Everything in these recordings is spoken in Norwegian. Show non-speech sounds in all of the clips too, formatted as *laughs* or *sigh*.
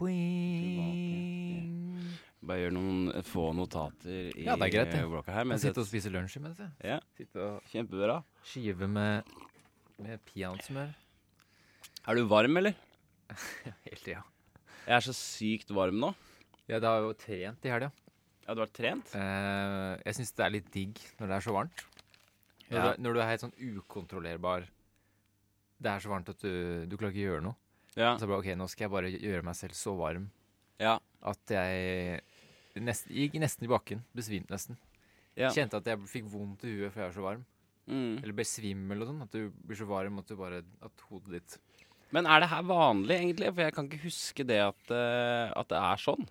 queen. Bare gjør noen få notater i Ja, det er greit, det. blokka her. Mens sitter og spiser lunsj imens. Ja, og kjempebra. skiver med, med peanøttsmør. Er du varm, eller? *laughs* Helt ja. Jeg er så sykt varm nå. Ja, det har jo trent i helga. Ja, du har trent? Eh, jeg syns det er litt digg når det er så varmt. Når, Ja. du, når du er helt sånn ukontrollerbar Det er så varmt at du, du klarer ikke å gjøre noe. Ja. Så bare, ok, nå skal jeg bare gjøre meg selv så varm ja. at jeg nesten, gikk nesten i bakken. Besvimte nesten. ja. Kjente at jeg fikk vondt i huet for jeg var så varm. Mm. Eller ble svimmel og sånn. At du blir så varm at du bare At hodet ditt Men er det her vanlig, egentlig? For jeg kan ikke huske det at, uh, at det er sånn.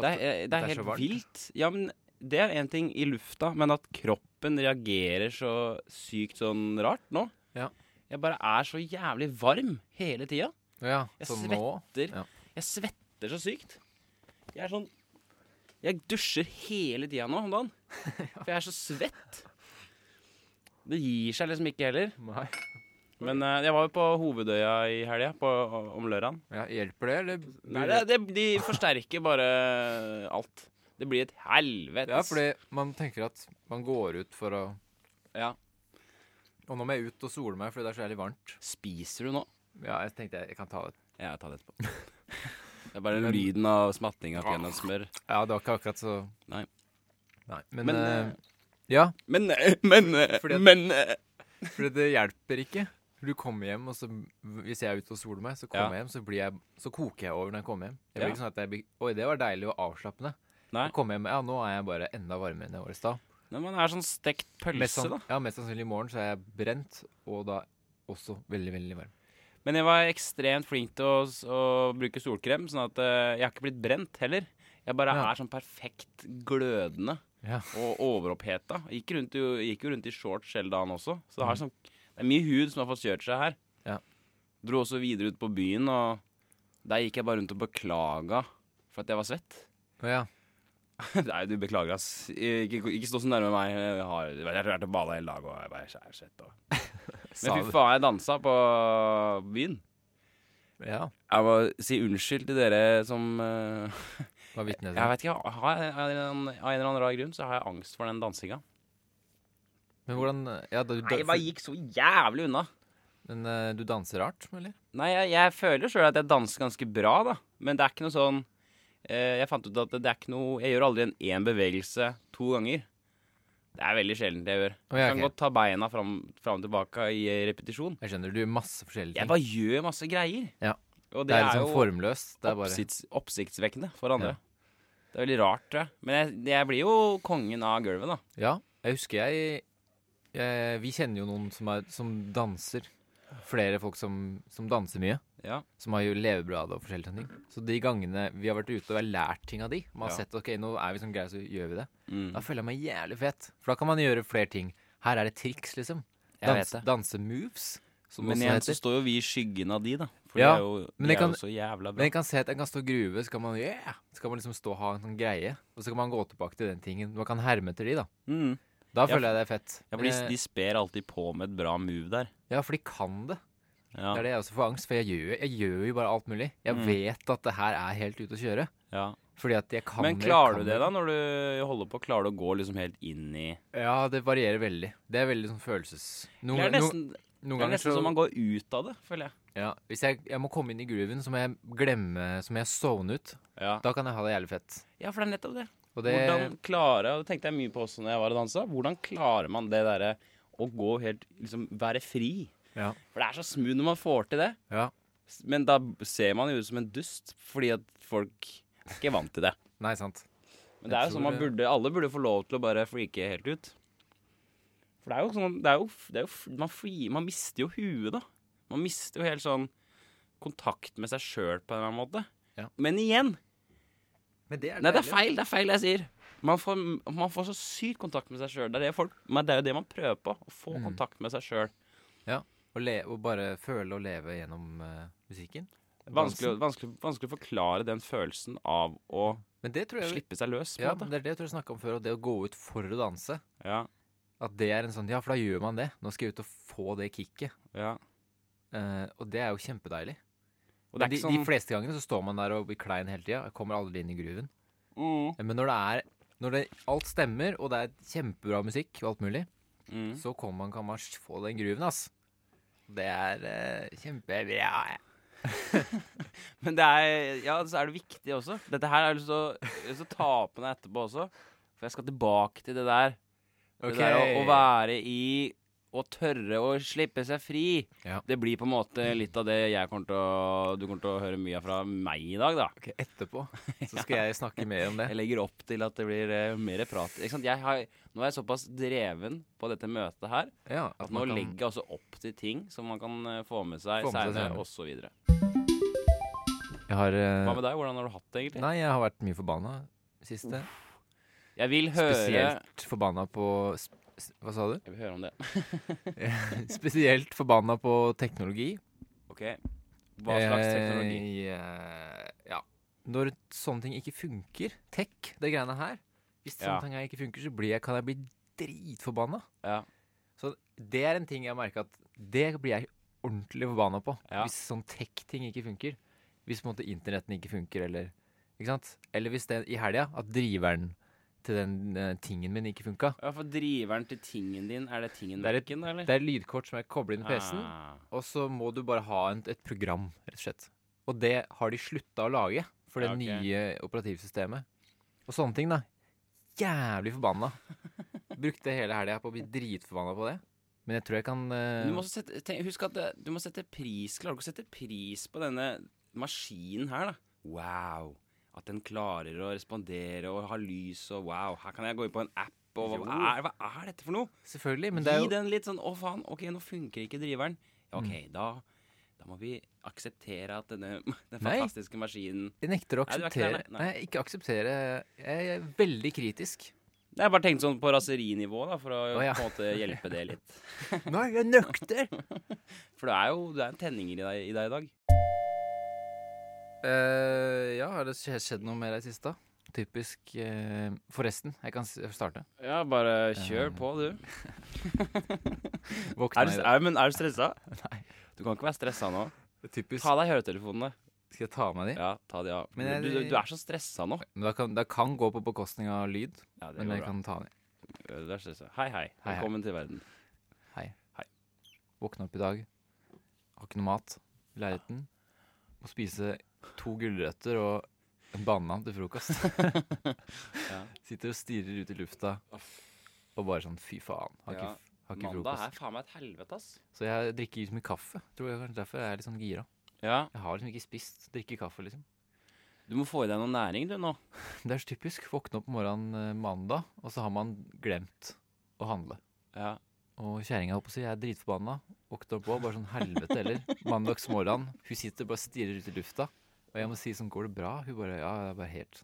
Det er, det er, det er helt vilt. Ja, men det er én ting i lufta, men at kroppen reagerer så sykt sånn rart nå Ja. Jeg bare er så jævlig varm hele tida. Ja, Jeg så nå svetter. Ja. Jeg svetter så sykt. Jeg er sånn Jeg dusjer hele tida nå om dagen. *laughs* For jeg er så svett. Det gir seg liksom ikke heller. Nei. Men uh, jeg var jo på Hovedøya i helga, om lørdagen. Ja, hjelper det, eller? Nei, det, det, de forsterker bare alt. Det blir et helvetes Ja, fordi man tenker at man går ut for å Ja. Og nå må jeg ut og sole meg fordi det er så jævlig varmt. Spiser du nå? Ja, jeg tenkte jeg, jeg kan ta det. Ja, ta det etterpå. Det er bare Men- *laughs* lyden av smatting av smør. Ja, det var ikke akkurat så Nei. Nei. Men, Men, eh, Ja, Men, eh, men, Fordi at- men fordi det hjelper ikke. Du kommer hjem, og så hvis jeg er ute og soler meg, så kommer Ja. jeg hjem, så, blir jeg, så koker jeg over når jeg kommer hjem. Jeg blir Ja. ikke sånn at jeg blir Oi, det var deilig og avslappende. Nei. Jeg kommer hjem, ja, nå er jeg bare enda varmere enn jeg var i stad. Når man er sånn stekt Mest, pølse, sann- da. ja, mest sannsynlig i morgen så er jeg brent, og da også veldig, veldig varm. Men jeg var ekstremt flink til å, å bruke solkrem, sånn at eh, jeg har ikke blitt brent heller. Jeg bare Ja. er sånn perfekt glødende Ja. og overoppheta. Gikk, rundt, gikk jo rundt i shorts hele dagen også, så det, har Mhm. sånn, det er mye hud som har fått kjørt seg her. Ja. Dro også videre ut på byen, og der gikk jeg bare rundt og beklaga for at jeg var svett. Ja. *laughs* Nei, du beklager, ass. Ikke, ikke stå så nærme meg. Jeg har jeg har vært og bada hele dag, og jeg bare er svett. Og. Men fy faen, jeg dansa på byen. Ja. Jeg må si unnskyld til dere som uh, Var vitne til Jeg vet ikke, har jeg, av en eller annen- rar grunn så har jeg angst for den dansinga. Men hvordan Ja, da, Nei, jeg bare gikk så jævlig unna. Men uh, du danser rart, eller? Nei, jeg, jeg føler sjøl at jeg danser ganske bra, da. Men det er ikke noe sånn uh, Jeg fant ut at det er ikke noe Jeg gjør aldri en én bevegelse to ganger. Det er veldig sjelden jeg gjør. Å, ja, Jeg kan godt ta beina fram, fram og tilbake i eh, repetisjon. Jeg skjønner, du gjør masse forskjellige ting. Jeg bare gjør masse greier. Ja. Og det det, er er, liksom formløst. Det er bare oppsikts, oppsiktsvekkende for andre. Ja. Det er veldig rart, tror jeg. Men jeg, jeg blir jo kongen av gulvet, da. Ja, jeg husker jeg, jeg Vi kjenner jo noen som, er, som danser. Flere folk som, som danser mye. Ja. Som har jo levebrød av det og forskjellige sånne ting. Så de gangene vi har vært ute og har lært ting av de, man har Ja. sett ok, nå er vi sånn greie, så gjør vi det. Mm. Da føler jeg meg jævlig fet. For da kan man gjøre flere ting. Her er det triks, liksom. Jeg vet det. Dansemoves. Som Men igjen så står jo vi i skyggen av de, da. For Ja, de er jo, de det er jo så jævla bra. Men jeg kan se at jeg kan stå og gruve, så kan man yeah! Så kan man liksom stå og ha en sånn greie. Og så kan man gå tilbake til den tingen. Man kan herme etter de, da. Mm. Da Ja, føler jeg det er fett. Ja, for de, Men, de sper alltid på med et bra move der. ja, for de kan det. Ja. Det er det jeg også får angst for. Jeg gjør, jeg gjør jo bare alt mulig. Jeg Mm. vet at det her er helt ute å kjøre. ja. Fordi at jeg kan Men klarer kan du det, da, når du holder på? Klarer du å gå liksom helt inn i Ja, det varierer veldig. Det er veldig sånn følelses... Noen, Det er no, nesten, noen det er nesten så som man går ut av det, føler jeg. ja, Hvis jeg, jeg må komme inn i grooven, så må jeg glemme Så må jeg sovne ut. Ja. Da kan jeg ha det jævlig fett. ja, for det er nettopp det. Og det Hvordan klare, og det tenkte jeg mye på også når jeg var og dansa, hvordan klarer man det derre å gå helt Liksom være fri? Ja. For det er så smooth når man får til det. ja. Men da ser man jo ut som en dust, fordi at folk er ikke vant til det. *laughs* Nei, sant. Men det er jo sånn man burde Alle burde få lov til å bare freake helt ut. For det er jo sånn Det er jo, det er jo man, fri, man mister jo huet, da. Man mister jo helt sånn kontakt med seg sjøl på en eller annen måte. Ja. Men igjen Men det er Nei, det er feil. Det er feil jeg sier. Man får, man får så sykt kontakt med seg sjøl. Det, det men det er jo det man prøver på. Å få Mm. kontakt med seg sjøl. Å å bare føle og leve gjennom uh, musikken. Vanskelig, vanskelig, vanskelig å forklare den følelsen av å Men det tror jeg slippe seg løs. Ja, det er det jeg tror jeg snakka om før, og det å gå ut for å danse. Ja, At det er en sånn Ja, for da gjør man det. Nå skal jeg ut og få det kicket. ja. Uh, og det er jo kjempedeilig. Og det de, sånn de fleste gangene så står man der og blir klein hele tida. Kommer aldri inn i grooven. mm, Men når det er Når det, alt stemmer, og det er kjempebra musikk og alt mulig, mm. så kommer man, kan man få den grooven, ass. Det er uh, kjempebra. *laughs* Men det er, ja, så er det viktig også. Dette her er lyst til å, ta på meg etterpå også. For jeg skal tilbake til det der. Det der å, å være i Å tørre å slippe seg fri. Ja. Det blir på en måte litt av det jeg kommer til å, du kommer til å høre mye av fra meg i dag, da. Ok, Etterpå så skal jeg snakke mer om det. *laughs* Jeg legger opp til at det blir uh, mer prat. Har, nå er jeg såpass dreven på dette møtet her Ja, at nå kan- legger jeg også opp til ting som man kan uh, få med seg seinere, osv. Jeg har eh, Hva med deg? Hvordan har du hatt det, egentlig? Nei, jeg har vært mye forbanna siste. Jeg vil høre Spesielt forbanna på sp- Hva sa du? Jeg vil høre om det. *laughs* Spesielt forbanna på teknologi. OK. Hva slags teknologi? Eh, ja. Når sånne ting ikke funker, tech, det greiene her Hvis sånne ting her ikke funker, så blir jeg, kan jeg bli dritforbanna. Ja. Så det er en ting jeg merker at det blir jeg ordentlig forbanna på. Ja. Hvis sånn tech-ting ikke funker. Hvis på en måte internetten ikke funker, eller Ikke sant? Eller hvis det i helga, at driveren til den eh, tingen min ikke funka. ja, for driveren til tingen din, er det tingen Det er et- eller? Det er et lydkort som er koblet inn i PC-en, Ah. og så må du bare ha en, et program, rett og slett. Og det har de slutta å lage for det Ja, ok. nye operativsystemet. Og sånne ting, da. Jævlig forbanna. *laughs* Brukte hele helga på å bli dritforbanna på det. Men jeg tror jeg kan eh, Du må også sette, tenk, husk at det, du må sette pris Klarer du ikke å sette pris på denne maskinen her, da? Wow. At den klarer å respondere og ha lys og wow. Her kan jeg gå inn på en app og hva, er, hva er dette for noe? Selvfølgelig, men det er Gi den litt sånn Å, faen. OK, nå funker ikke driveren. Ja, OK, Mm. da, da må vi akseptere at denne *laughs* den Nei. fantastiske maskinen Jeg nekter å Nei, er ikke akseptere nei. Nei, ikke akseptere Jeg er veldig kritisk. Jeg har bare tenkt sånn på raserinivå, da, for å oh, ja. på en måte hjelpe det litt. *laughs* *laughs* Nei, jeg nøkter! For det er jo det er en tenninger i, deg i dag. Eh, ja, har det skje- skjedd noe mer i det siste? Typisk uh, Forresten, jeg kan starte. Ja, bare kjør uh, på, du. *laughs* Er du, er, men er du stressa? *laughs* Nei. Du kan ikke være stressa nå. Typisk. Ta deg høretelefonene. Skal jeg ta av meg de? Ja, ta de av. Men jeg- du, du, er så stressa nå. Men det kan, det kan gå på bekostning av lyd, Ja, det men jeg bra. kan ta de. Du er stressa. Hei, hei. hei. Velkommen til verden. Hei Våkna opp i dag, har ikke noe mat i leiligheten. Må spise to gulrøtter og en banan til frokost. *laughs* Ja. Sitter og stirrer ut i lufta og bare sånn fy faen. Har ikke, Ja. har ikke Mandag frokost. er faen meg et helvete, ass. Så jeg drikker ikke så mye kaffe. Tror jeg kanskje derfor jeg er litt sånn gira. Ja, Jeg har liksom ikke spist. Drikker kaffe, liksom. du må få i deg noe næring, du, nå. *laughs* Det er så typisk. Våkne opp morgenen eh, mandag, og så har man glemt å handle. Ja. Og kjerringa holdt på å si, jeg er dritforbanna. Våkner opp òg, bare sånn helvete heller. *laughs* Mandagsmorgen. Hun sitter bare og stirrer ut i lufta. Og jeg må si sånn, går det bra? Hun bare, ja, det er bare helt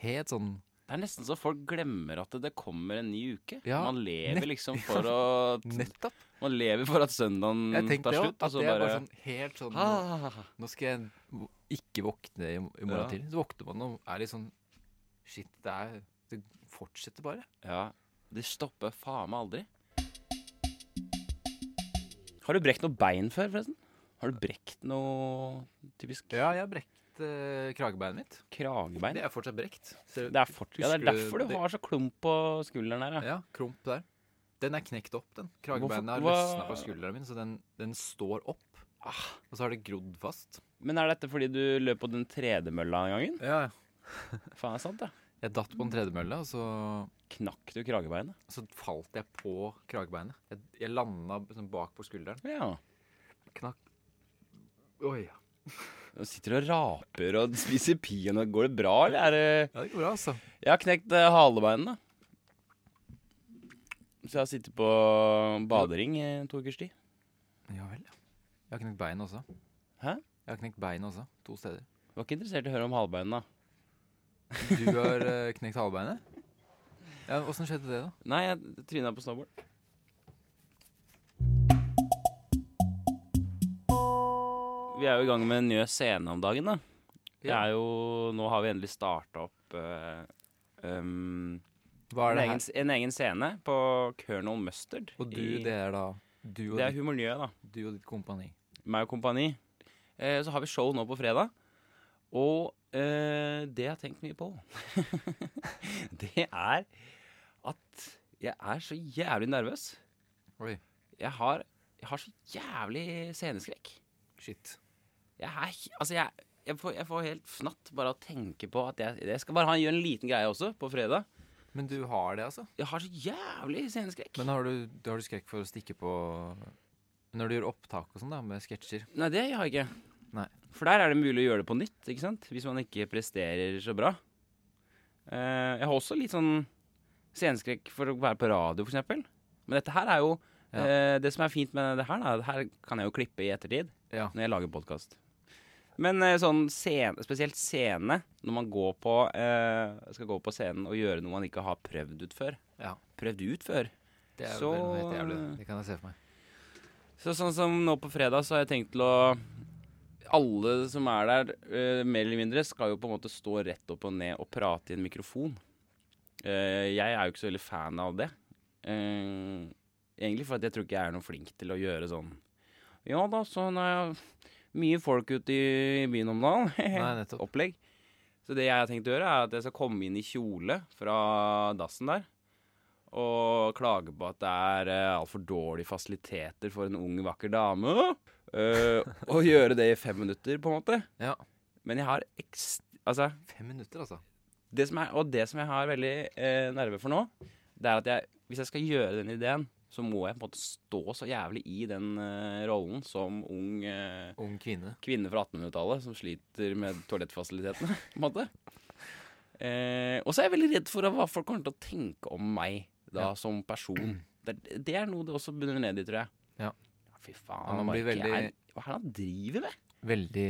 Helt sånn Det er nesten så folk glemmer at det kommer en ny uke. Ja, man lever liksom *laughs* for å Nettopp. Man lever for at søndagen tar slutt. Jeg tenkte jo at det bare bare sånn helt sånn ah, Nå skal jeg ikke våkne i, i morgen Ja. tidlig. Så våkner man og er litt sånn Shit, det er Det fortsetter bare. Ja. Det stopper faen meg aldri. Har du brekt noe bein før, forresten? Har du brekt noe typisk Ja, jeg har brekt eh, kragebeinet mitt. kragebein? Det er fortsatt brekt. Ser? Det er, fort, ja, det er derfor du det- har så klump på skulderen her, ja. Ja, krump der. Den er knekt opp, den. Kragebeinet har løsna på skulderen min, så den, den står opp. Ah. Og så har det grodd fast. Men er dette fordi du løp på den tredemølla en gangen? Ja, *laughs* Faen, er sant, det? Jeg datt på en tredemølle, og så, Knakk du kragebeinet? så falt jeg på kragebeinet. Jeg, jeg landa sånn bak på skulderen. Ja. Knakk Oi. Du sitter og raper og spiser peanøtt. Går det bra, eller er det Ja, det går bra, altså. Jeg har knekt eh, halebeinet, da. Så jeg har sittet på badering i to ukers tid. Ja vel, ja. Jeg har knekt beinet også. Hæ? Jeg har knekt beinet også. To steder. Du var ikke interessert i å høre om halebeinet, da? Du har eh, knekt halebeinet? Ja, Åssen skjedde det, da? Nei, jeg tryna på snowboard. Vi er jo i gang med en ny scene om dagen, da. Det er jo Nå har vi endelig starta opp uh, um, en, egen, en egen scene på Colonel Mustard. Og du, i- det er da det er ditt, Humornyet, da. du og ditt kompani. Meg og kompani. Eh, så har vi show nå på fredag. Og eh, det jeg har tenkt mye på, *laughs* det er at jeg er så jævlig nervøs. Oi. Jeg har, jeg har så jævlig sceneskrekk. Shit. Jeg Altså, jeg, jeg, får, jeg får helt fnatt bare av å tenke på at jeg, jeg skal bare ha, gjøre en liten greie også, på fredag. Men du har det, altså? Jeg har så jævlig sceneskrekk. Men har du, har du skrekk for å stikke på Når du gjør opptak og sånn, da, med sketsjer? Nei, det har jeg ikke. Nei. For der er det mulig å gjøre det på nytt, ikke sant? Hvis man ikke presterer så bra. Uh, jeg har også litt sånn sceneskrekk for å være på radio, eksempel. Men dette her er jo Ja. uh, Det som er fint med det her, da, det her kan jeg jo klippe i ettertid Ja. når jeg lager podkast. Men eh, sånn scene, spesielt scene, når man går på, eh, skal gå på scenen og gjøre noe man ikke har prøvd ut før. Ja. Prøvd ut før. Det er jo helt jævlig. Det kan jeg se for meg. Så sånn som nå på fredag, så har jeg tenkt til å Alle som er der, eh, mer eller mindre, skal jo på en måte stå rett opp og ned og prate i en mikrofon. Eh, jeg er jo ikke så veldig fan av det. Eh, egentlig for at jeg tror ikke jeg er noe flink til å gjøre sånn Ja da, sånn er mye folk ute i byen om dagen. *laughs* Opplegg. Så det jeg har tenkt å gjøre, er at jeg skal komme inn i kjole fra dassen der. Og klage på at det er uh, altfor dårlige fasiliteter for en ung, vakker dame. Uh, *laughs* og gjøre det i fem minutter, på en måte. Ja. Men jeg har ekst... Altså, Fem minutter, altså. det som er, og det som jeg har veldig uh, nerve for nå, det er at jeg, hvis jeg skal gjøre den ideen, så må jeg på en måte stå så jævlig i den uh, rollen som ung uh, Ung kvinne. kvinne fra 1800-tallet som sliter med toalettfasilitetene, *laughs* på en måte. Uh, og så er jeg veldig redd for hva folk kommer til å tenke om meg da, Ja. som person. Det, det er noe det også bunner ned i, tror jeg. Ja. ja Fy faen, Mark, veldig- er, hva er det han driver med? Veldig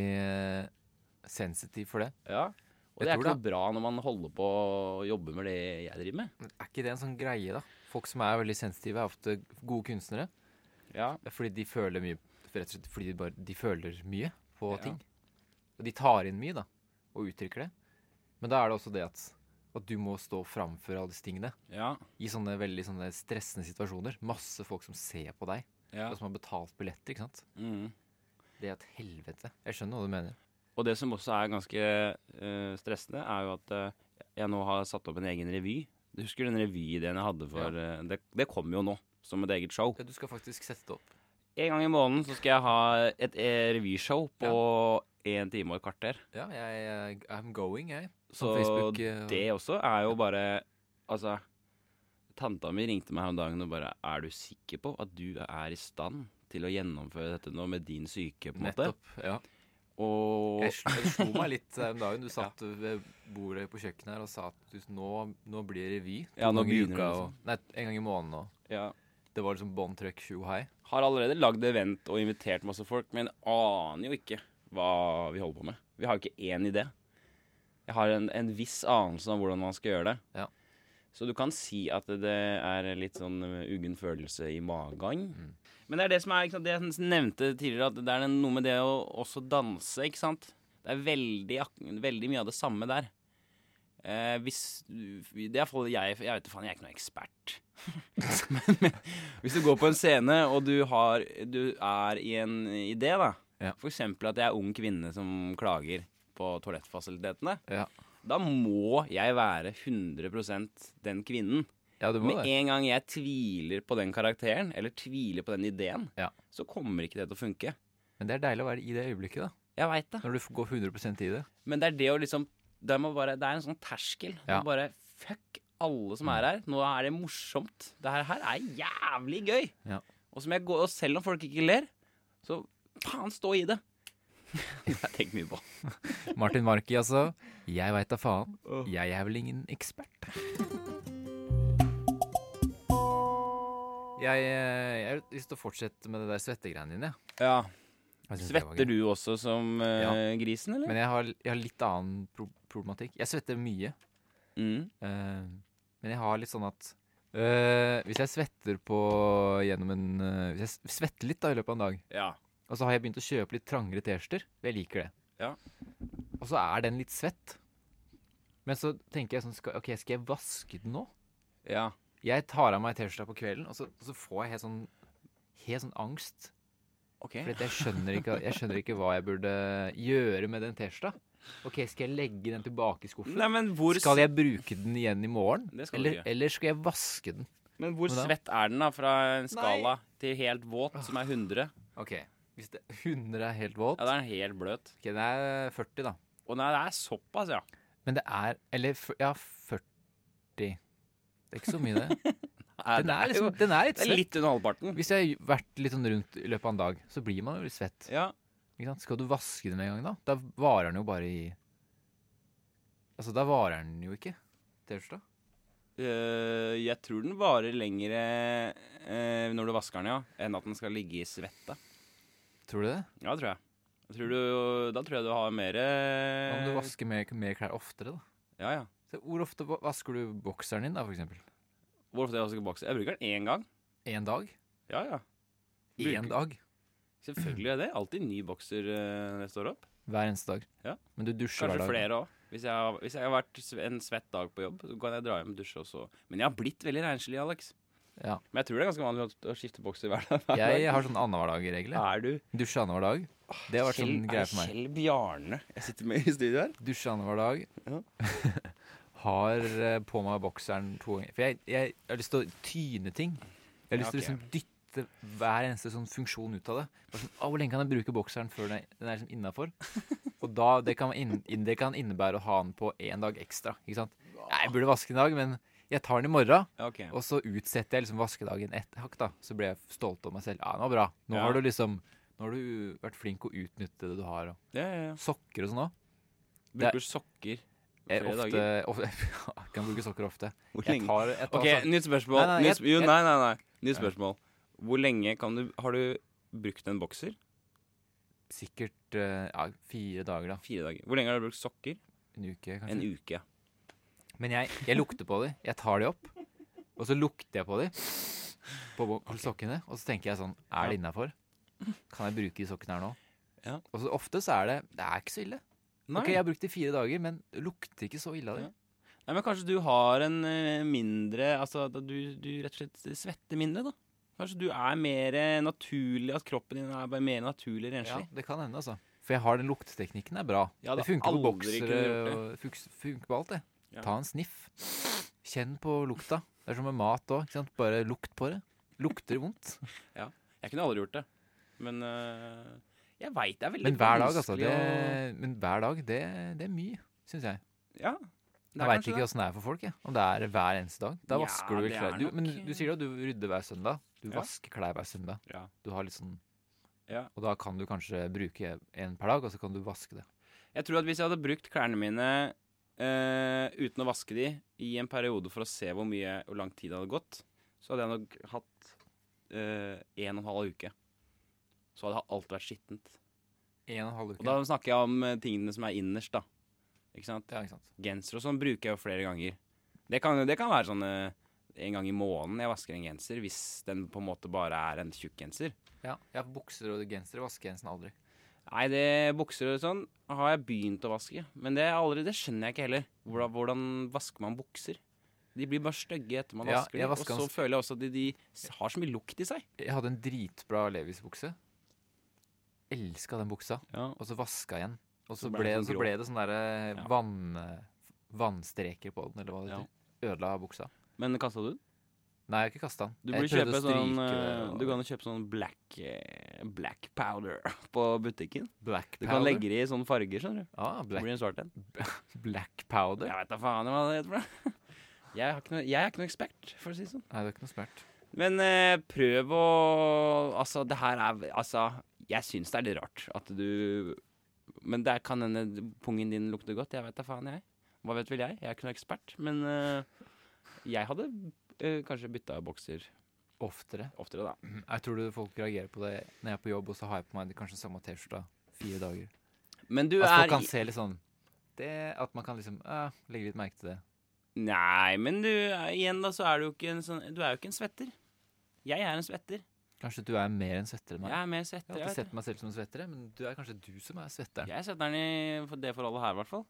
sensitiv for det. Ja. Og Jeg det er ikke noe bra når man holder på å jobbe med det jeg driver med. Er ikke det en sånn greie, da? Folk som er veldig sensitive, er ofte gode kunstnere. Ja. Fordi de føler mye Rett og slett fordi de, bare, de føler mye på Ja. ting. Og de tar inn mye, da, og uttrykker det. Men da er det også det at, at du må stå framfor alle disse tingene. Ja. I sånne veldig sånne stressende situasjoner. Masse folk som ser på deg, og som har betalt billetter. ikke sant? Mm. Det er et helvete. Jeg skjønner hva du mener. Og det som også er ganske uh, stressende, er jo at uh, jeg nå har satt opp en egen revy. Du husker den revyideen jeg hadde for eh, det, det kommer jo nå, som et eget show. Ja, du skal faktisk sette det opp. En gang i måneden så skal jeg ha et eh, revyshow på én time og et kvarter. Ja, jeg, I'm going, jeg. På Så Facebook, eh, det også er jo bare Altså, tanta mi ringte meg her om dagen og bare Er du sikker på at du er i stand til å gjennomføre dette nå med din syke, på en måte? Nettopp. Ja. Og Jeg, slo- meg litt den dagen. Du *laughs* satt ved bordet på kjøkkenet her og sa at du, nå, nå blir det revy. Ja, nå begynner det, og, Nei, en gang i måneden. Og ja. det var liksom bånn trøkk tjo high. Har allerede lagd event og invitert masse folk, men aner jo ikke hva vi holder på med. Vi har jo ikke én idé. Jeg har en, en viss anelse om hvordan man skal gjøre det. Ja. Så du kan si at det er litt sånn uh, uggen følelse i magen. Mm. Men det er det som er sant, det jeg nevnte tidligere, at det er noe med det å også danse, ikke sant. Det er veldig, veldig mye av det samme der. Eh, hvis Det er iallfall jeg Jeg vet faen, jeg er ikke noen ekspert. *laughs* men, men hvis du går på en scene, og du, har, du er i en idé, da. Ja. For eksempel at jeg er ung kvinne som klager på toalettfasilitetene. Ja. Da må jeg være 100% den kvinnen. Ja, Med det. en gang jeg tviler på den karakteren, eller tviler på den ideen, Ja. så kommer ikke det til å funke. Men det er deilig å være i det øyeblikket, da. Jeg vet det. Når du går 100% i det. Men det er det å liksom Det, bare, det er en sånn terskel. Ja. Bare fuck alle som er her. Nå er det morsomt. Det her, her er jævlig gøy. Ja. Og, som jeg går, og selv om folk ikke ler, så faen, stå i det. *laughs* jeg tenker mye på. *laughs* Martin Marki, altså. Jeg veit da faen. Jeg er vel ingen ekspert. Jeg, eh, jeg har lyst til å fortsette med det der svettegreiene dine. Ja. Svetter du også som eh, Ja. grisen, eller? Men jeg har, jeg har litt annen pro problematikk. Jeg svetter mye. mm. Uh, men jeg har litt sånn at uh, Hvis jeg svetter på gjennom en uh, Hvis jeg svetter litt da i løpet av en dag, Ja. Og så har jeg begynt å kjøpe litt trangere T-skjorter Jeg liker det. Ja. Og så er den litt svett. Men så tenker jeg sånn skal, OK, skal jeg vaske den nå? ja. Jeg tar av meg T-skjorta på kvelden, og så, og så får jeg helt sånn, helt sånn angst. Ok. For jeg skjønner, ikke, jeg skjønner ikke hva jeg burde gjøre med den T-skjorta. Ok, Skal jeg legge den tilbake i skuffen? Nei, men hvor, Skal jeg bruke den igjen i morgen? Det skal du Eller, ikke. eller skal jeg vaske den? men hvor svett er den, da? Fra en skala til helt våt, som er 100? Ok, Hvis det, 100 er helt våt Ja, da er den helt bløt. Ok, Den er 40, da. Å nei, det er såpass, ja. Men det er Eller f- ja, 40. Det er ikke så mye, det. *laughs* Nei, Den det er, jo- liksom, den er litt det er svett. litt under halvparten. Hvis jeg har vært litt sånn rundt i løpet av en dag, så blir man jo litt svett. Ja. Ikke sant? Skal du vaske den en gang, da? Da varer den jo bare i Altså, da varer den jo ikke. T-skjorta. Øh, jeg tror den varer lengre øh, når du vasker den, ja, enn at den skal ligge i svette. Tror du det? Ja, tror jeg. jeg tror du, da tror jeg du har mer Hva om du vasker mer, mer klær oftere, da? Ja, ja. Så hvor ofte vasker du bokseren din, da, for eksempel? Hvor ofte jeg vasker bokseren? Jeg bruker den én gang. Én dag? Ja, ja. Én dag? Selvfølgelig er det. Alltid ny bokser øh, når jeg står opp. Hver eneste dag? Ja. Men du dusjer Kanskje hver dag? Kanskje flere òg. Hvis, jeg har- hvis jeg har vært en svett dag på jobb, så kan jeg dra hjem og dusje også. Men jeg har blitt veldig renslig, Alex. Ja. Men jeg tror det er ganske vanlig å, å skifte bokser hver dag. *laughs* Jeg har sånn annenhver dag-regel. Er du Dusje annenhver dag. Det har vært sånn greie er for meg. Kjell Bjarne jeg sitter med i studio her? Dusje annenhver dag. Ja. *laughs* har eh, på meg bokseren to ganger. For jeg, jeg, jeg har lyst til å tyne ting. Jeg har lyst til å okay. å liksom dytte hver eneste sånn funksjon ut av det. Sånn, «Å, hvor lenge kan jeg bruke bokseren før den er, den er liksom innafor? *laughs* Og da, det kan, inn, inn- det kan innebære å ha den på én dag ekstra. Ikke sant? Jeg burde vaske den i dag, men jeg tar den i morgen. okay. Og så utsetter jeg liksom vaskedagen ett hakk, da. Så blir jeg stolt av meg selv. Ja, det var bra. Nå Ja. har du liksom Nå har du vært flink å utnytte det du har. Og Ja, ja, ja. sokker og sånn òg. Bruker sokker flere ofte, dager? *laughs* ofte, jeg kan bruke sokker ofte. Hvor Jeg tar, jeg tar Ok, sånn- nytt spørsmål. Nei, nei, jeg- jo, nei, nei, nei. Nytt spørsmål. Hvor lenge kan du Har du brukt en bokser? sikkert eh, ja, fire dager, da. Fire dager. Hvor lenge har du brukt sokker? En uke, kanskje. En uke. ja. Men jeg, jeg lukter på dem. Jeg tar dem opp, og så lukter jeg på dem. På, på sokkene. Og så tenker jeg sånn Er det innafor? Kan jeg bruke de sokkene her nå? Ja. Og så ofte så er det Det er ikke så ille. Nei. Ok, jeg har brukt det i fire dager, men det lukter ikke så ille av det. Ja. Nei, men kanskje du har en eh, mindre Altså du, du rett og slett svetter mindre, da. Kanskje du er mer eh, naturlig At kroppen din er bare mer naturlig renslig? Ja, det kan hende, altså. For jeg har den lukteteknikken er bra. Ja, det det funker på boksere og funker på alt, det. Ja. Ta en sniff. Kjenn på lukta. Det er som med mat òg. Bare lukt på det. Lukter vondt. *laughs* ja. Jeg kunne aldri gjort det. Men eh, jeg veit det er veldig Men hver dag, altså. Det, å- men hver dag, det, det er mye, syns jeg. Ja. Jeg veit ikke åssen det er for folk. Jeg. Om det er hver eneste dag. Da Ja, vasker du vel klær. Du, men du sier at du rydder hver søndag. Du Ja. vasker klær hver søndag. Ja. Du har litt sånn Ja. Og da kan du kanskje bruke en per dag, og så kan du vaske det. Jeg tror at hvis jeg hadde brukt klærne mine eh, uten å vaske de i en periode for å se hvor mye hvor lang tid det hadde gått, så hadde jeg nok hatt uh, en og en halv uke. Så hadde alt vært skittent. En og en halv uke. Og da snakker jeg om eh, tingene som er innerst, da. Ikke sant? ja, ikke sant. Genser og sånn bruker jeg jo flere ganger. Det kan, det kan være sånn en gang i måneden jeg vasker en genser, hvis den på en måte bare er en tjukk genser. Ja, jeg har bukser og gensere vasker jeg aldri. Nei, det bukser og sånn har jeg begynt å vaske. Men det, er aldri, det skjønner jeg ikke heller. Hvordan, hvordan vasker man bukser? De blir bare stygge etter man Ja, vasker dem. Og så føler jeg også at de, de har så mye lukt i seg. Jeg hadde en dritbra Levis-bukse. Elska den buksa. Ja. Og så vaska jeg den. Og så, Så ble det, sånn så ble det sånne der vann, vannstreker på den, eller hva det Ja. Ødela buksa. Men kasta du den? Nei, jeg har ikke kasta den. Du Jeg kjøpe sånn eh, og- Du kan jo kjøpe sånn black, eh, black powder *laughs* på butikken. Black powder? Du kan legge det i sånne farger, skjønner du. ah, black, blir en svart en. *laughs* black powder? Jeg vet da faen hva det heter. for. *laughs* Jeg, har ikke noe, jeg er ikke noe ekspert, for å si det sånn. Nei, du er ikke noe ekspert. Men eh, prøv å Altså, det her er Altså, jeg syns det er litt rart at du Men det kan hende pungen din lukter godt. Jeg vet da faen, jeg. Hva vet vel jeg? Jeg er ikke noe ekspert. Men eh, jeg hadde eh, kanskje bytta bokser Oftere. oftere, da. Jeg tror du folk reagerer på det når jeg er på jobb, og så har jeg på meg kanskje samme T-skjorta fire dager. Men du At er folk kan se litt sånn det, At man kan liksom eh, legge litt merke til det. Nei, men du er- igjen, da, så er du jo ikke en sånn Du er jo ikke en svetter. Jeg er en svetter. Kanskje du er mer en svetter enn meg. Jeg er mer svetter. har Jeg, alltid ikke sett meg selv som en svettere, men du er kanskje du som er svetteren. jeg er svetteren i det forholdet her, i hvert fall.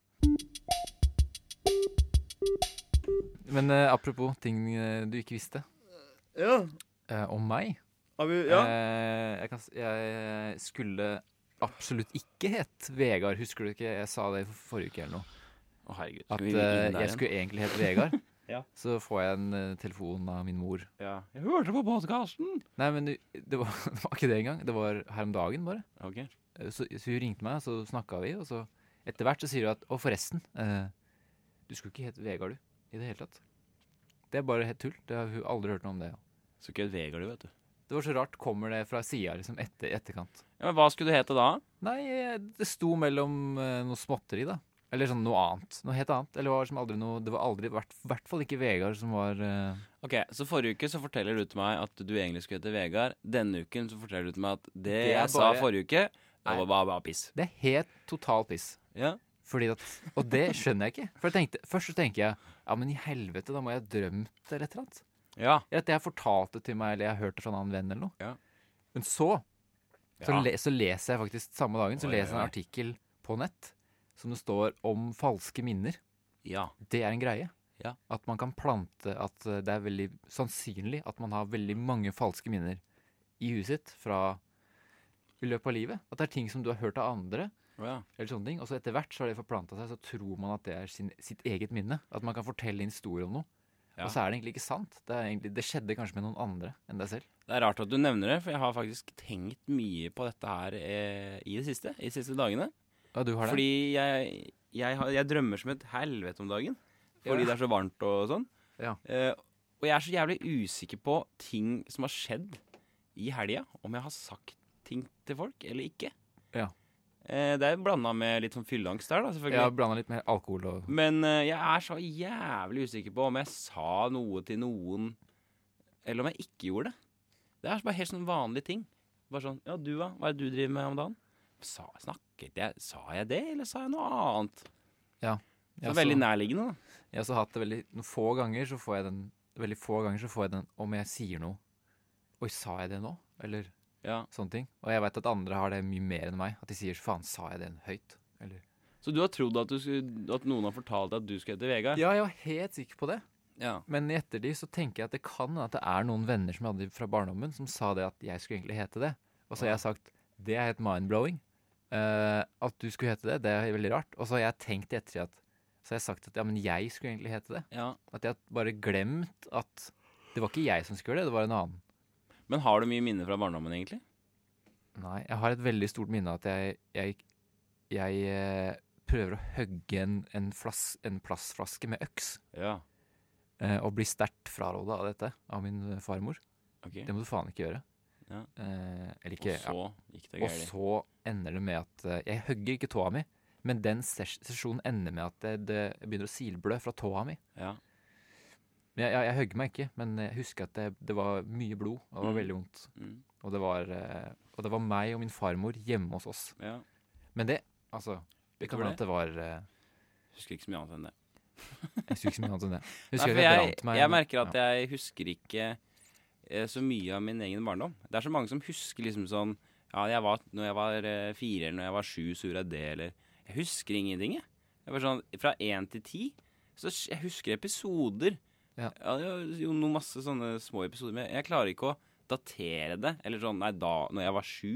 Men eh, apropos ting eh, du ikke visste Ja. eh, om meg. Har vi, ja. Eh, jeg, kan, s- jeg skulle absolutt ikke hett Vegard. Husker du ikke jeg sa det i forrige uke eller noe? Å, herregud. At eh, jeg skulle egentlig hete Vegard. *laughs* Ja. Så får jeg en eh, telefon av min mor. Ja. Jeg hørte på podkasten! Nei, men du, det, var, *laughs* det var ikke det engang. Det var her om dagen, bare. Ok. Eh, Så, så hun ringte meg, så snakka vi, og så etter hvert så sier hun at Og forresten. Eh, du skulle ikke hete Vegard, du. I det hele tatt. Det er bare helt tull. Det har hun aldri hørt noe om det. Så ikke Vegard, du, vet du. Det var så rart. Kommer det fra sida, liksom, etter etterkant? Ja, men Hva skulle du hete da? Nei, det sto mellom eh, noe småtteri, da. Eller sånn noe annet. Noe helt annet. Eller var som aldri noe Det var aldri, i hvert, hvert fall ikke Vegard som var uh... Ok, Så forrige uke så forteller du til meg at du egentlig skulle hete Vegard. Denne uken så forteller du til meg at det, Det jeg jeg sa forrige uke, det var bare, bare piss. Det er helt total piss. Ja. Fordi at, og det skjønner jeg ikke. For jeg tenkte, Først så tenker jeg ja, men i helvete, da må jeg ha drømt eller et eller annet. Ja. Eller at jeg har fortalt det til meg, eller jeg har hørt det fra en annen venn eller noe. Ja. Men så så, le, så leser jeg faktisk samme dagen så Oi, leser jeg en artikkel på nett som det står om falske minner. ja. Det er en greie. Ja. At man kan plante At eh, det er veldig sannsynlig at man har veldig mange falske minner i huset sitt fra i løpet av livet. At det er ting som du har hørt av andre, ja. eller sånne ting. Og så etter hvert så har det forplanta seg, så tror man at det er sin, sitt eget minne. At man kan fortelle en historie om noe. Ja. Og så er det egentlig ikke sant. Det, er egentlig, det skjedde kanskje med noen andre enn deg selv. Det er rart at du nevner det, for jeg har faktisk tenkt mye på dette her eh, i det siste. I de siste dagene. Ja, du har det? Fordi jeg, jeg, har, jeg drømmer som et helvete om dagen. Fordi Ja. det er så varmt og sånn. Ja. Eh, og jeg er så jævlig usikker på ting som har skjedd i helga. Om jeg har sagt ting til folk eller ikke. Ja. Eh, det er blanda med litt sånn fylleangst der, da, selvfølgelig. Ja, blanda litt med alkohol og Men eh, jeg er så jævlig usikker på om jeg sa noe til noen, eller om jeg ikke gjorde det. Det er bare helt sånn vanlige ting. Bare sånn Ja, du, da? Hva er det du driver med om dagen? Sa, snakket jeg Sa jeg det, eller sa jeg noe annet? Ja. Så Jeg har veldig så- nærliggende, da. Jeg har også hatt det veldig noen få ganger så får jeg den Veldig få ganger så får jeg den om jeg sier noe Oi, sa jeg det nå? Eller Ja. sånne ting. Og jeg vet at andre har det mye mer enn meg. At de sier 'faen, sa jeg det høyt?' Eller Så du har trodd at, du skulle, at noen har fortalt deg at du skulle hete Vegard? Ja, jeg var helt sikker på det. Ja. Men i ettertid så tenker jeg at det kan at det er noen venner som jeg hadde fra barndommen, som sa det at jeg skulle egentlig hete det. Og så har jeg sagt det er helt mind-blowing. Eh, at du skulle hete det, det er veldig rart. Og så har jeg tenkt i ettertid at Så har jeg sagt at ja, men jeg skulle egentlig hete det. ja. At jeg har bare glemt at det var ikke jeg som skulle gjøre det, det var en annen. Men har du mye minner fra barndommen, egentlig? Nei, jeg har et veldig stort minne av at jeg, jeg, jeg eh, prøver å hogge en, en, en plastflaske med øks. Ja. eh, og blir sterkt fraråda av dette av min eh, farmor. Ok. Det må du faen ikke gjøre. Ja. Eh, eller ikke Og så gikk det ja. Og så ender det med at eh, Jeg hogger ikke tåa mi, men den ses sesjonen ender med at det, det begynner å silblø fra tåa mi. Ja. Men jeg, jeg, jeg hogg meg ikke, men jeg husker at det, det var mye blod, og det var Mm. veldig vondt. Mm. Og det, var, eh, og det var meg og min farmor hjemme hos oss. ja. Men det, altså Det kan hende at det var eh, Husker ikke så mye annet enn det. Jeg husker ikke så mye annet enn det. *laughs* Nei, husker at jeg jeg, meg. jeg merker at ja. jeg husker ikke eh, så mye av min egen barndom. Det er så mange som husker liksom sånn Ja, jeg var, når jeg var fire eller når jeg var sju, så gjorde jeg det, eller Jeg husker ingenting, jeg. jeg var sånn, fra én til ti. Så jeg husker episoder. Ja. er jo noen masse sånne små episoder, men jeg klarer ikke å datere det. Eller sånn Nei, da når jeg var sju,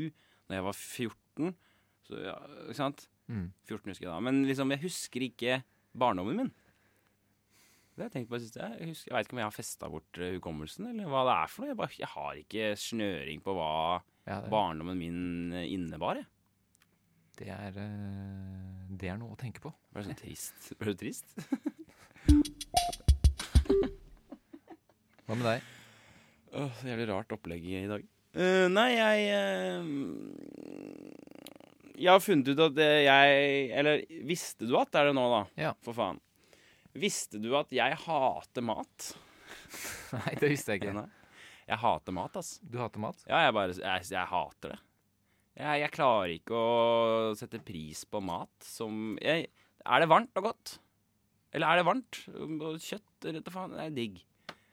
når jeg var 14 så ja, Ikke sant? Mm. 14 husker jeg da. Men liksom, jeg husker ikke barndommen min. Det har jeg tenkt på sist. Jeg, husker, jeg vet ikke om jeg har festa bort eh, hukommelsen, eller hva det er for noe. Jeg, bare, jeg har ikke snøring på hva Ja, barndommen min eh, innebar. Jeg. det, er, eh, det er noe å tenke på. Ble du sånn trist? Ble du trist? *laughs* Hva med deg? Åh, så jævlig rart opplegg i dag. Eh, nei, jeg eh, Jeg har funnet ut at eh, jeg Eller visste du at det er det nå, da? Ja. For faen. Visste du at jeg hater mat? *laughs* Nei, det visste jeg ikke. Nei. Jeg hater mat, ass. Du hater mat? Ja, jeg bare Jeg, jeg hater det. Jeg, jeg klarer ikke å sette pris på mat som jeg, Er det varmt og godt? Eller er det varmt? Kjøtt Rett og faen? Det er digg.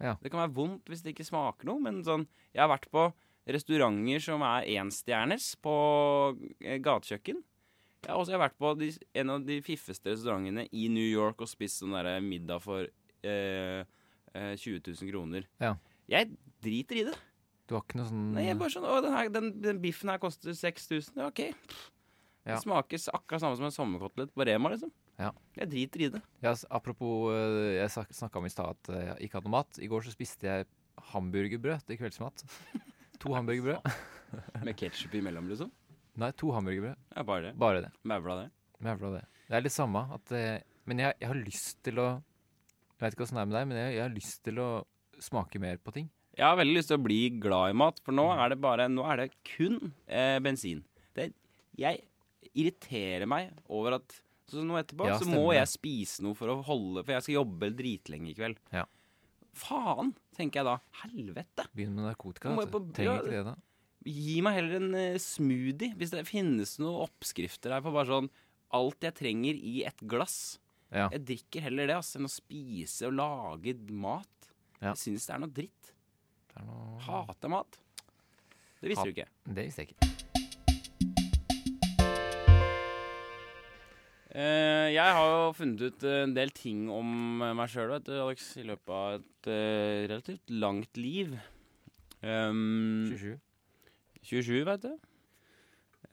Ja. Det kan være vondt hvis det ikke smaker noe, men sånn Jeg har vært på restauranter som er enstjerners på eh, gatekjøkken. Jeg har også vært på de, en av de fiffeste restaurantene i New York og spist sånn der middag for eh, eh, 20 000 kroner. Ja. Jeg driter i det. Du har ikke noe sånn Nei, jeg bare sånn Å, den, her, den, den biffen her koster 6000. Ja, OK. Ja. Det smaker akkurat samme som en sommerkotelett på Rema, liksom. Ja. Jeg driter i det. Ja, apropos, eh, jeg snakka om i stad at eh, jeg ikke hadde noe mat. I går så spiste jeg hamburgerbrød til kveldsmat. *laughs* To hamburgerbrød. Med ketsjup imellom, liksom. Nei, to hamburgerbrød. Ja, bare det. Bare det. Mævla det. Mævla det. Det er litt samme at eh, Men jeg, jeg har lyst til å Jeg vet ikke åssen det er med deg, men jeg, jeg har lyst til å smake mer på ting. Jeg har veldig lyst til å bli glad i mat, for nå er det bare Nå er det kun eh, bensin. Det, jeg irriterer meg over at Så nå etterpå Ja, så må jeg spise noe for å holde For jeg skal jobbe dritlenge i kveld. Ja. Faen, tenker jeg da. Helvete. Begynn med narkotika. Du. på- Trenger ikke det, da. Gi meg heller en uh, smoothie. Hvis det finnes noen oppskrifter her på bare sånn alt jeg trenger i et glass. Ja. Jeg drikker heller det ass, enn å spise og lage mat. Ja. Jeg syns det er noe dritt. Det er noe Hater mat. Det visste ha. du ikke. Det visste jeg ikke. Jeg har jo funnet ut eh, en del ting om eh, meg sjøl, vet du, Alex, i løpet av et eh, relativt langt liv. Um, 27. 27, vet du.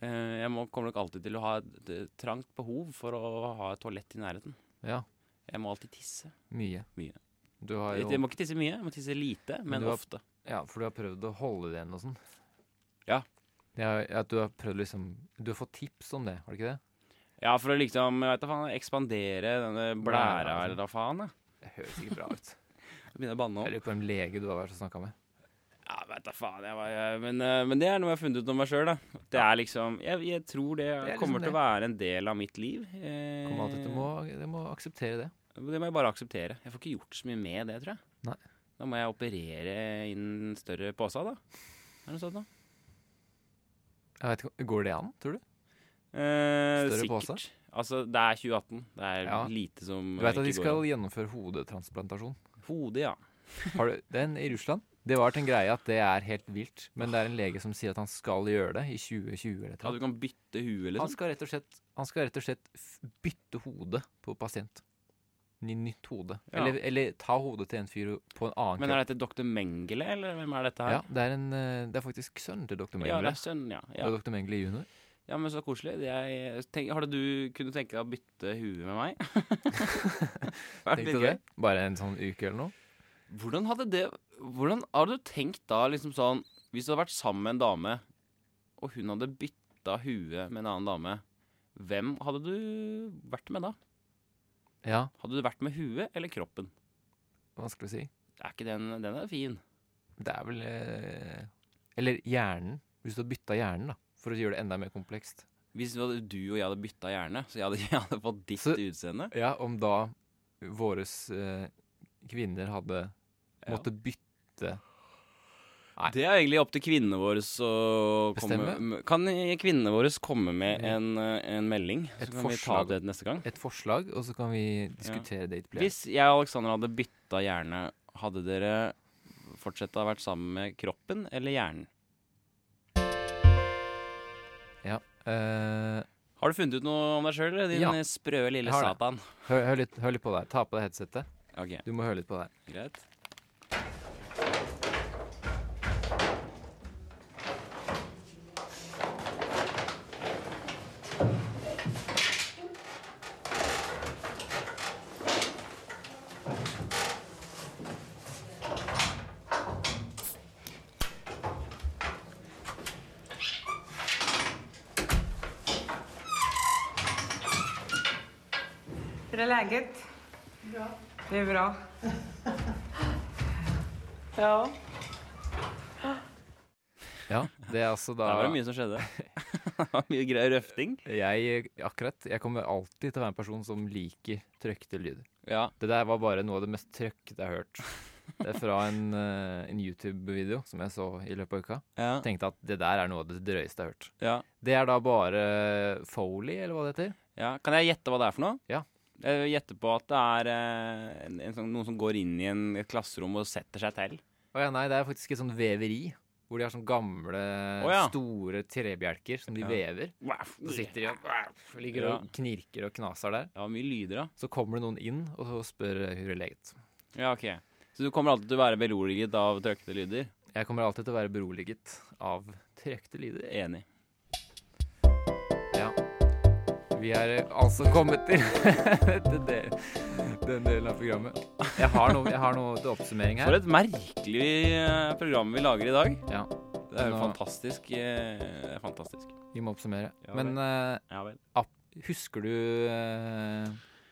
Eh, jeg må, kommer nok alltid til å ha et, trangt behov for å ha et toalett i nærheten. Ja. Jeg må alltid tisse. Mye. Mye. Du har Jeg, må ikke tisse mye, jeg må tisse lite, men, men har- ofte. Ja, for du har prøvd å holde det igjen og sånn. Ja. Ja, at du har prøvd liksom Du har fått tips om det, har du ikke det? Ja, for å liksom, jeg vet da faen, ekspandere denne Blæra, blæra, eller hva faen. Det høres ikke bra ut. *laughs* Begynner å banne Jeg lurer på en lege du har vært og snakka med. Ja, vet da faen. Jeg, var- jeg, men, eh, men det er noe jeg har funnet ut om meg sjøl, da. Det er liksom Jeg, jeg tror det, er liksom kommer til å være en del av mitt liv. Eh, Kom til må, jeg må akseptere det. Det må jeg bare akseptere. Jeg får ikke gjort så mye med det, tror jeg. Nei. Da må jeg operere inn større pose, da. Er det noe sånt, da? Jeg vet ikke, Går det an, tror du? Eh, Større sikkert. pose? Altså, det er 2018. Det er Ja. lite som Du vet at ikke de går skal an. gjennomføre hodetransplantasjon. Hodet, ja. Har du den i Russland? Det var til en greie at det er helt vilt. Men det er en lege som sier at han skal gjøre det i 2020 eller At noe. du kan bytte hue, Han liksom. skal rett og slett, han skal rett og slett f- bytte hode på pasient. Ny, nytt hode. Ja. Eller, eller ta hodet til en fyr på en annen Men er dette dr. Mengele, eller hvem er dette her? Ja, det er, en, eh, det er faktisk sønnen til dr. Ja, Mengele. det er sønnen, ja. Ja. Og dr. Mengele junior. Ja, men så koselig. Jeg tenk, har du kunne tenke deg å bytte hue med meg? *laughs* *laughs* Vært litt gøy. Bare en sånn uke eller noe? Hvordan hadde det Hvordan hadde du tenkt da, liksom sånn Hvis du hadde vært sammen med en dame, og hun hadde bytta hue med en annen dame, hvem hadde du vært med da? Ja, Hadde du vært med huet eller kroppen? vanskelig å si. Er ikke den Den er fin. Det er vel eh, Eller hjernen. Hvis du har bytta hjernen, da. For å gjøre det enda mer komplekst. Hvis du, og jeg hadde bytta hjerne, så jeg hadde, *laughs* jeg hadde fått ditt Så- utseende Ja, om da våre eh, kvinner hadde Ja. måttet bytte Nei. Det er egentlig opp til kvinnene våre å komme Bestemme? Kan kvinnene våre komme med en, eh, en melding? Et så kan vi ta det neste gang. et forslag, og så kan vi diskutere det ytterligere. Hvis jeg og Alexander hadde bytta hjerne, hadde dere fortsatt ha vært sammen med kroppen eller hjernen? Eh, Har du funnet ut noe om deg sjøl, din Ja. sprø lille satan? hør, hør, litt, hør litt på det her. Ta på deg headsetet. Okay. Du må høre litt på det her. greit. Bra. Ja. Ja, det er altså Da Det var det mye som skjedde. *laughs* Mye greier røfting. Jeg akkurat Jeg kommer alltid til å være en person som liker trøkte lyder. Ja. Det der var bare noe av det mest trøkkete jeg har hørt. Det er fra en, eh, en YouTube-video som jeg så i løpet av uka. Ja. Tenkte at det der er noe av det drøyeste jeg har hørt. ja. Det er da bare Foley, eller hva det heter. ja. Kan jeg gjette hva det er for noe? Ja. Jeg gjetter på at det er eh, en, en sånn, noen som går inn i en, et klasserom og setter seg til. Å ja, nei, det er faktisk et sånt veveri. Hvor de har sånne gamle, oh ja. store trebjelker som de Ja. vever. Så sitter de og ligger og knirker og knaser der. Ja, mye lyder, da. Så kommer det noen inn og så spør hvordan det leget. Ja, ok. Så du kommer alltid til å være beroliget av trøkkete lyder? Jeg kommer alltid til å være beroliget av trøkte lyder. Enig. Vi er eh, altså kommet *laughs* til del, den delen av programmet. Jeg har noe, jeg har noe til oppsummering her. For et merkelig eh, program vi lager i dag. Ja, Det er jo Nå- fantastisk. eh, Det er fantastisk. vi må oppsummere. Ja, Men eh, Ja vel. husker du eh,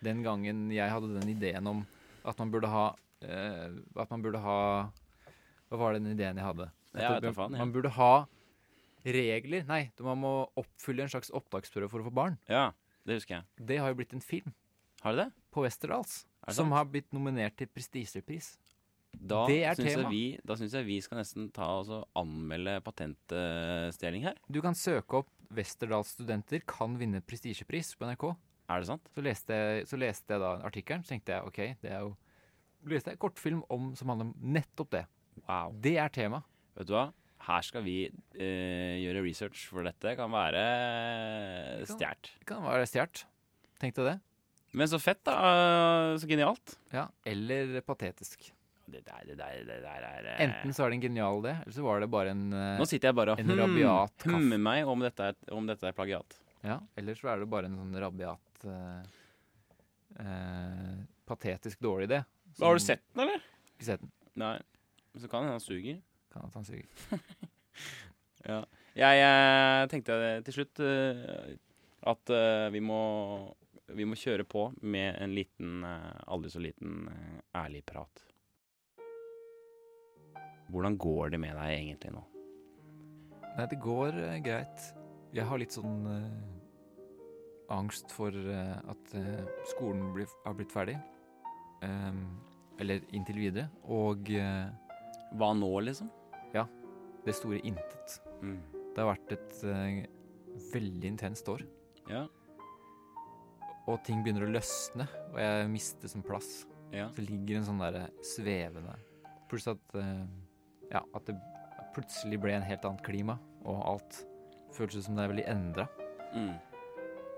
den gangen jeg hadde den ideen om at man burde ha eh, At man burde ha Hva var den ideen jeg hadde? Jeg vet da faen, ja. Man burde ha regler Nei, man må oppfylle en slags opptaksprøve for å få barn. Ja, det husker jeg. Det har jo blitt en film Har du det? på Westerdals Er som har blitt nominert til prestisjepris. Da Det er syns tema. vi, da syns jeg vi skal nesten ta og anmelde patentstjeling her. Du kan søke opp Westerdals studenter kan vinne prestisjepris på NRK. Er det sant? Så leste, jeg- så leste jeg da artikkelen, så tenkte jeg OK, det er jo leste jeg kortfilm om, som handler om nettopp det. Wow. Det er tema. Vet du hva? Her skal vi eh, gjøre research, for dette kan være kan- stjålet. Det kan være stjålet. Tenkte det. Men så fett, da. Så genialt. Ja. Eller patetisk. Det der, det der, det der er eh, Enten så er det en genial idé, eller så var det bare en eh, Nå sitter jeg bare og rabiat hmm, hummer meg om dette, er, om dette er plagiat. Ja, eller så er det bare en sånn rabiat eh, eh, Patetisk dårlig idé. Har du sett den, eller? Ikke sett den. Nei. Så kan hende han suger. Kan at han suger. *laughs* Ja. Jeg jeg, tenkte til slutt uh, at uh, vi må vi må kjøre på med en liten, uh, aldri så liten, eh, ærlig prat. Hvordan går det med deg egentlig nå? Nei, det går eh, greit. Jeg har litt sånn eh, angst for eh, at eh, skolen blir, har blitt ferdig. Um, eller inntil videre. Og eh, Hva nå, liksom? Ja. det store intet. Mm. Det har vært et uh, veldig intenst år. Ja. Og ting begynner å løsne, og jeg mister som plass. ja. Så ligger en sånn derre svevende Pluss at uh, Ja, at det plutselig ble en helt annet klima, og alt føles som det er veldig endra. Mm.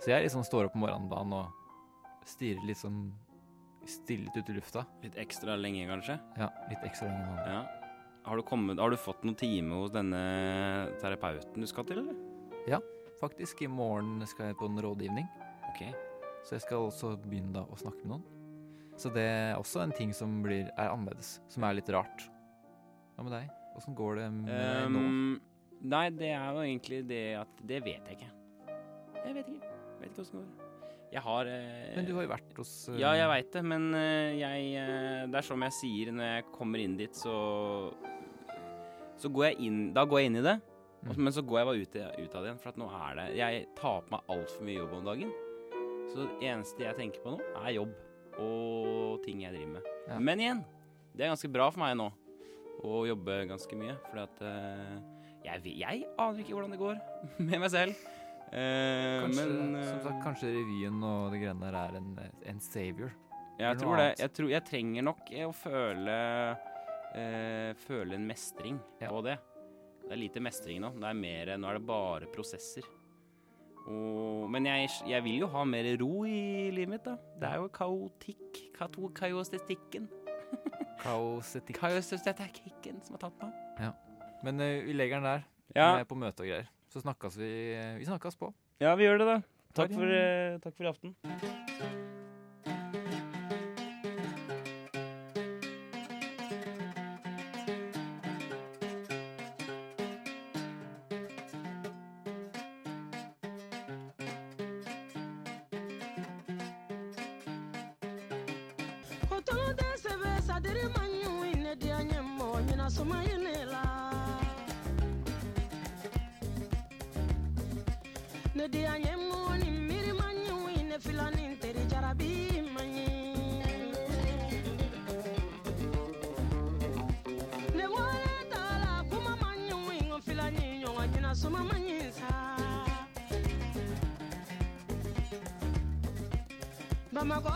Så jeg liksom står opp om morgendagen og stirrer litt sånn stille ut i lufta. Litt ekstra lenge, kanskje? Ja, litt ekstra lenge. Ja. Har du, kommet, har du fått noen time hos denne terapeuten du skal til, eller? Ja, Faktisk, i morgen skal jeg på en rådgivning, Ok. så jeg skal også begynne da å snakke med noen. Så det er også en ting som blir, er annerledes, som er litt rart. Hva med deg? Åssen går det med um, nå? Um, nei, det er jo egentlig det at Det vet jeg ikke. Jeg vet ikke. Jeg Vet ikke åssen det går. Jeg har eh, Men du har jo vært hos eh, Ja, jeg veit det, men eh, jeg eh, Det er som jeg sier når jeg kommer inn dit, så Så går jeg inn Da går jeg inn i det, og- Mm. men så går jeg bare ut, ut av det igjen, for at nå er det Jeg tar på meg altfor mye jobb om dagen. Så det eneste jeg tenker på nå, er jobb og ting jeg driver med. Ja. Men igjen, det er ganske bra for meg nå å jobbe ganske mye, fordi at eh, jeg, jeg aner ikke hvordan det går *laughs* med meg selv. Eh, Kanskje, men som eh, sagt, kanskje revyen og det greiene der er en, en savior. Jeg Eller tror det. Jeg, tror, jeg trenger nok eh, å føle eh, Føle en mestring Ja. på det. Det er lite mestring nå. Det er mer, nå er det bare prosesser. Og, men jeg, jeg vil jo ha mer ro i livet mitt, da. Det er jo kaotikk. Kato, kaosestikken. *laughs* Kaosetikk. Kaosestetikken som har tatt meg. Men uh, vi legger den der. Ja, er på møte og greier. Så snakkes vi Vi snakkes på. ja, vi gjør det, da. Takk for, eh, takk for i aften. Kotono de sebe sadiri manyu ine dia nyemmo nyina suma yene ne de anye mu ni miri manyi wi ne fila jarabi manyi ne wale tala kuma manyi wi ngo fila ni jina suma manyi sa. Bamako